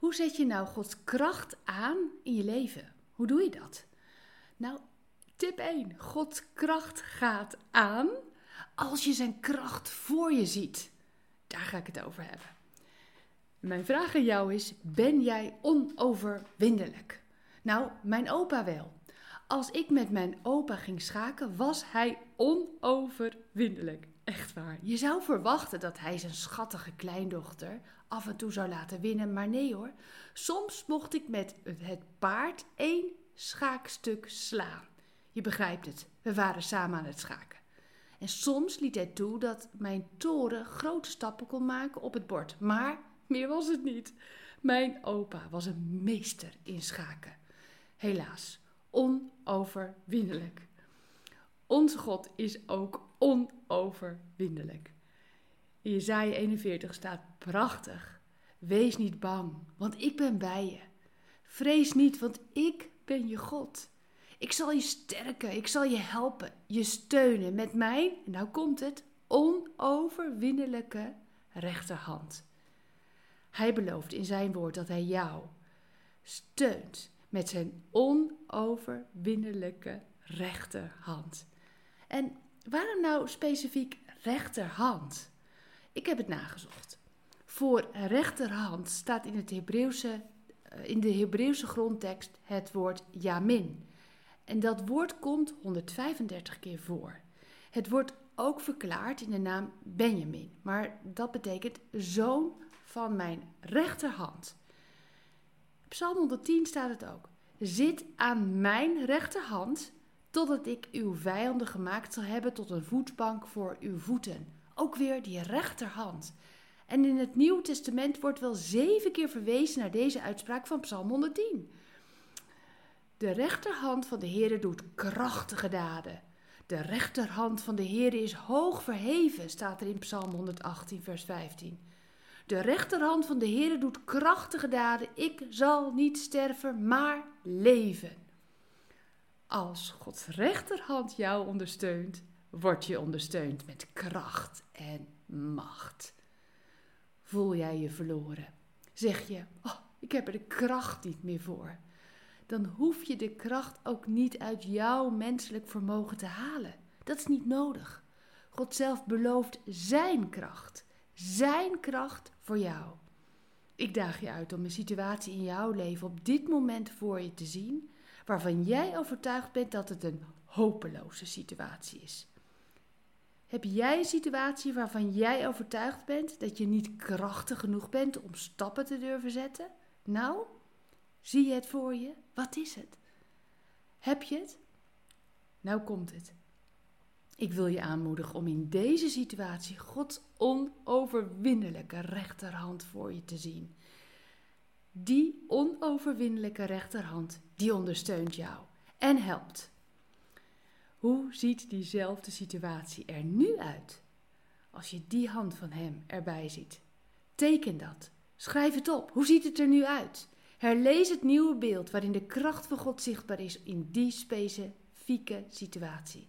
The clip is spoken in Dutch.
Hoe zet je nou Gods kracht aan in je leven? Hoe doe je dat? Nou, tip 1. Gods kracht gaat aan als je zijn kracht voor je ziet. Daar ga ik het over hebben. Mijn vraag aan jou is: ben jij onoverwinnelijk? Nou, mijn opa wel. Als ik met mijn opa ging schaken, was hij onoverwinnelijk. Echt waar. Je zou verwachten dat hij zijn schattige kleindochter af en toe zou laten winnen, maar nee hoor. Soms mocht ik met het paard één schaakstuk slaan. Je begrijpt het, we waren samen aan het schaken. En soms liet hij toe dat mijn toren grote stappen kon maken op het bord. Maar meer was het niet. Mijn opa was een meester in schaken. Helaas, onoverwinnelijk. Onze God is ook onoverwinnelijk. In Jezaja 41 staat prachtig. Wees niet bang, want ik ben bij je. Vrees niet, want ik ben je God. Ik zal je sterken, ik zal je helpen, je steunen met mijn, en nou komt het, onoverwinnelijke rechterhand. Hij belooft in zijn woord dat hij jou steunt met zijn onoverwinnelijke rechterhand. En waarom nou specifiek rechterhand? Ik heb het nagezocht. Voor rechterhand staat in, het Hebreeuwse, eh, in de Hebreeuwse grondtekst het woord yamin. En dat woord komt 135 keer voor. Het wordt ook verklaard in de naam Benjamin, maar dat betekent zoon van mijn rechterhand. Psalm 110 staat het ook. Zit aan mijn rechterhand, totdat ik uw vijanden gemaakt zal hebben tot een voetbank voor uw voeten. Ook weer die rechterhand. En in het Nieuwe Testament wordt wel zeven keer verwezen naar deze uitspraak van Psalm 110. De rechterhand van de Heere doet krachtige daden. De rechterhand van de Heere is hoog verheven, staat er in Psalm 118, vers 15. De rechterhand van de Heere doet krachtige daden. Ik zal niet sterven, maar leven. Als Gods rechterhand jou ondersteunt, word je ondersteund met kracht en macht. Voel jij je verloren? Zeg je, oh, ik heb er de kracht niet meer voor. Dan hoef je de kracht ook niet uit jouw menselijk vermogen te halen. Dat is niet nodig. God zelf belooft zijn kracht. Zijn kracht voor jou. Ik daag je uit om een situatie in jouw leven op dit moment voor je te zien, waarvan jij overtuigd bent dat het een hopeloze situatie is. Heb jij een situatie waarvan jij overtuigd bent dat je niet krachtig genoeg bent om stappen te durven zetten? Nou, zie je het voor je? Wat is het? Heb je het? Nou komt het. Ik wil je aanmoedigen om in deze situatie Gods onoverwinnelijke rechterhand voor je te zien. Die onoverwinnelijke rechterhand, die ondersteunt jou en helpt. Hoe ziet diezelfde situatie er nu uit? Als je die hand van Hem erbij ziet. Teken dat. Schrijf het op. Hoe ziet het er nu uit? Herlees het nieuwe beeld waarin de kracht van God zichtbaar is in die specifieke situatie.